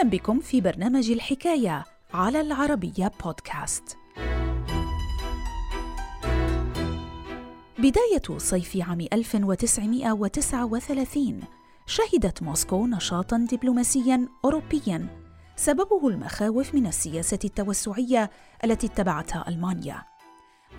أهلا بكم في برنامج الحكاية على العربية بودكاست. بداية صيف عام 1939 شهدت موسكو نشاطا دبلوماسيا اوروبيا سببه المخاوف من السياسة التوسعية التي اتبعتها ألمانيا.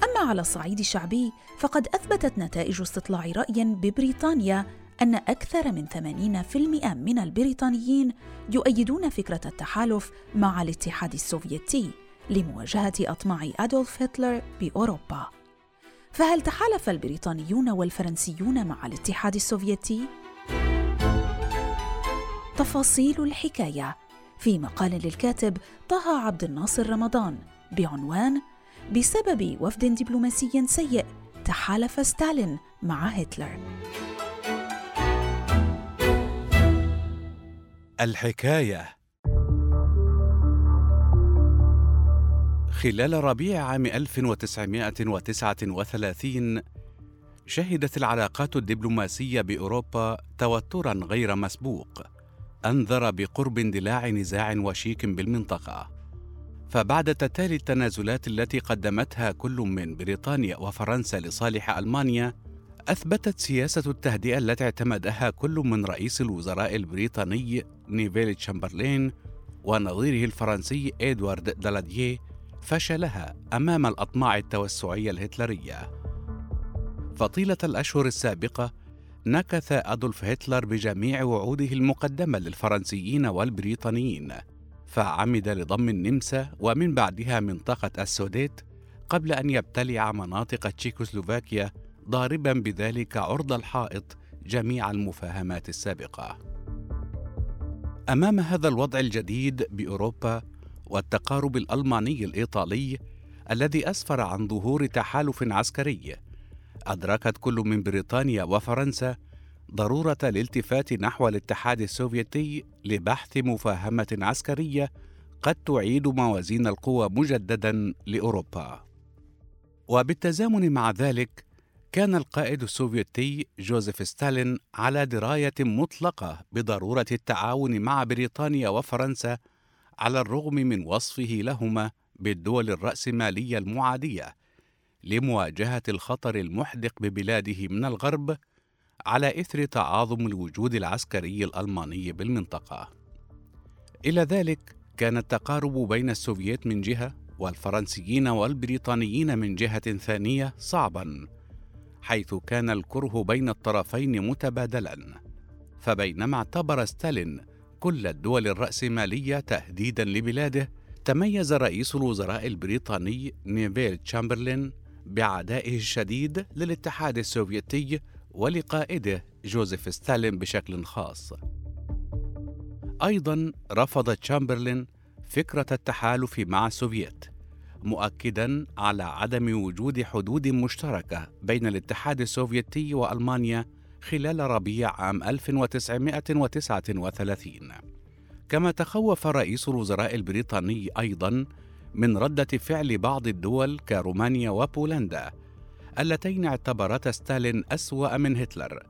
أما على الصعيد الشعبي فقد أثبتت نتائج استطلاع رأي ببريطانيا أن أكثر من 80% من البريطانيين يؤيدون فكرة التحالف مع الاتحاد السوفيتي لمواجهة أطماع أدولف هتلر بأوروبا. فهل تحالف البريطانيون والفرنسيون مع الاتحاد السوفيتي؟ تفاصيل الحكاية في مقال للكاتب طه عبد الناصر رمضان بعنوان بسبب وفد دبلوماسي سيء تحالف ستالين مع هتلر. الحكاية. خلال ربيع عام 1939 شهدت العلاقات الدبلوماسية بأوروبا توترا غير مسبوق. أنذر بقرب اندلاع نزاع وشيك بالمنطقة. فبعد تتالي التنازلات التي قدمتها كل من بريطانيا وفرنسا لصالح ألمانيا أثبتت سياسة التهدئة التي اعتمدها كل من رئيس الوزراء البريطاني نيفيل تشامبرلين ونظيره الفرنسي إدوارد دالاديه فشلها أمام الأطماع التوسعية الهتلرية. فطيلة الأشهر السابقة نكث أدولف هتلر بجميع وعوده المقدمة للفرنسيين والبريطانيين، فعمد لضم النمسا ومن بعدها منطقة السوديت قبل أن يبتلع مناطق تشيكوسلوفاكيا ضاربا بذلك عرض الحائط جميع المفاهمات السابقة. أمام هذا الوضع الجديد بأوروبا والتقارب الألماني الإيطالي الذي أسفر عن ظهور تحالف عسكري أدركت كل من بريطانيا وفرنسا ضرورة الالتفات نحو الاتحاد السوفيتي لبحث مفاهمة عسكرية قد تعيد موازين القوى مجددا لأوروبا. وبالتزامن مع ذلك كان القائد السوفيتي جوزيف ستالين على دراية مطلقة بضرورة التعاون مع بريطانيا وفرنسا على الرغم من وصفه لهما بالدول الرأسمالية المعادية لمواجهة الخطر المحدق ببلاده من الغرب على إثر تعاظم الوجود العسكري الألماني بالمنطقة. إلى ذلك كان التقارب بين السوفييت من جهة والفرنسيين والبريطانيين من جهة ثانية صعبا حيث كان الكره بين الطرفين متبادلا. فبينما اعتبر ستالين كل الدول الرأسمالية تهديدا لبلاده تميز رئيس الوزراء البريطاني نيفيل تشامبرلين بعدائه الشديد للاتحاد السوفيتي ولقائده جوزيف ستالين بشكل خاص. أيضا رفض تشامبرلين فكرة التحالف مع السوفييت. مؤكدا على عدم وجود حدود مشتركة بين الاتحاد السوفيتي وألمانيا خلال ربيع عام 1939 كما تخوف رئيس الوزراء البريطاني أيضا من ردة فعل بعض الدول كرومانيا وبولندا اللتين اعتبرتا ستالين أسوأ من هتلر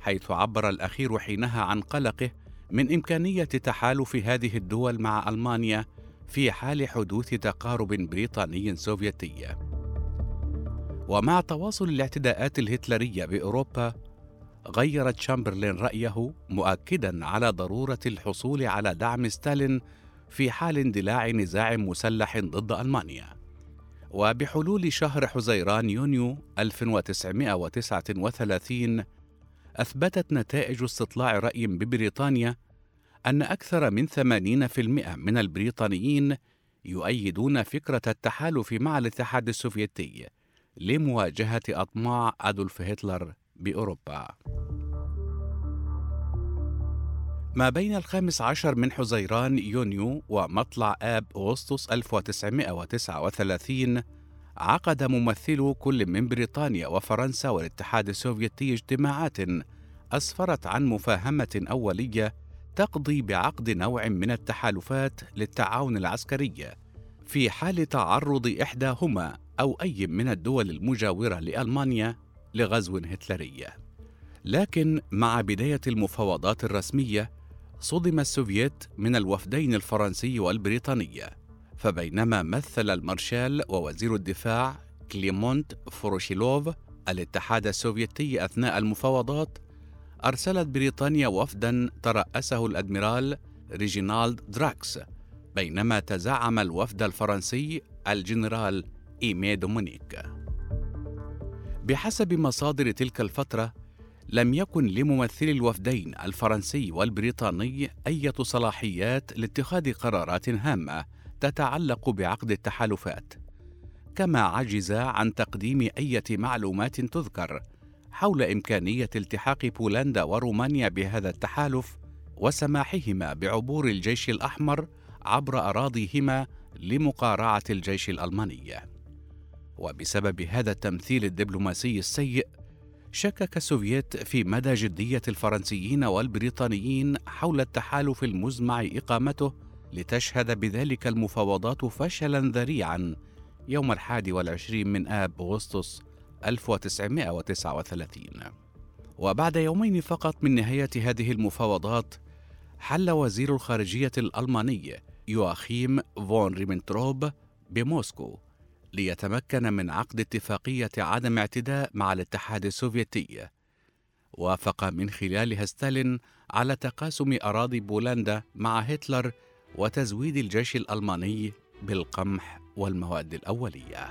حيث عبر الأخير حينها عن قلقه من إمكانية تحالف هذه الدول مع ألمانيا في حال حدوث تقارب بريطاني سوفيتي. ومع تواصل الاعتداءات الهتلرية بأوروبا غير تشامبرلين رأيه مؤكدا على ضرورة الحصول على دعم ستالين في حال اندلاع نزاع مسلح ضد ألمانيا. وبحلول شهر حزيران يونيو 1939 أثبتت نتائج استطلاع رأي ببريطانيا أن أكثر من 80% من البريطانيين يؤيدون فكرة التحالف مع الاتحاد السوفيتي لمواجهة أطماع أدولف هتلر بأوروبا. ما بين الخامس عشر من حزيران يونيو ومطلع آب أغسطس 1939 عقد ممثلو كل من بريطانيا وفرنسا والاتحاد السوفيتي اجتماعات أسفرت عن مفاهمة أولية تقضي بعقد نوع من التحالفات للتعاون العسكري في حال تعرض إحداهما أو أي من الدول المجاورة لألمانيا لغزو هتلري. لكن مع بداية المفاوضات الرسمية صدم السوفييت من الوفدين الفرنسي والبريطاني فبينما مثل المارشال ووزير الدفاع كليمونت فروشيلوف الاتحاد السوفيتي أثناء المفاوضات أرسلت بريطانيا وفدا ترأسه الأدميرال ريجينالد دراكس بينما تزعم الوفد الفرنسي الجنرال إيمي دومونيك. بحسب مصادر تلك الفترة لم يكن لممثلي الوفدين الفرنسي والبريطاني أي صلاحيات لاتخاذ قرارات هامة تتعلق بعقد التحالفات كما عجز عن تقديم أي معلومات تذكر. حول إمكانية التحاق بولندا ورومانيا بهذا التحالف وسماحهما بعبور الجيش الأحمر عبر أراضيهما لمقارعة الجيش الألماني. وبسبب هذا التمثيل الدبلوماسي السيء، شكك السوفييت في مدى جدية الفرنسيين والبريطانيين حول التحالف المزمع إقامته لتشهد بذلك المفاوضات فشلا ذريعا يوم الحادي والعشرين من آب أغسطس 1939 وبعد يومين فقط من نهاية هذه المفاوضات حل وزير الخارجية الألماني يواخيم فون ريبنتروب بموسكو ليتمكن من عقد اتفاقية عدم اعتداء مع الاتحاد السوفيتي. وافق من خلالها ستالين على تقاسم أراضي بولندا مع هتلر وتزويد الجيش الألماني بالقمح والمواد الأولية.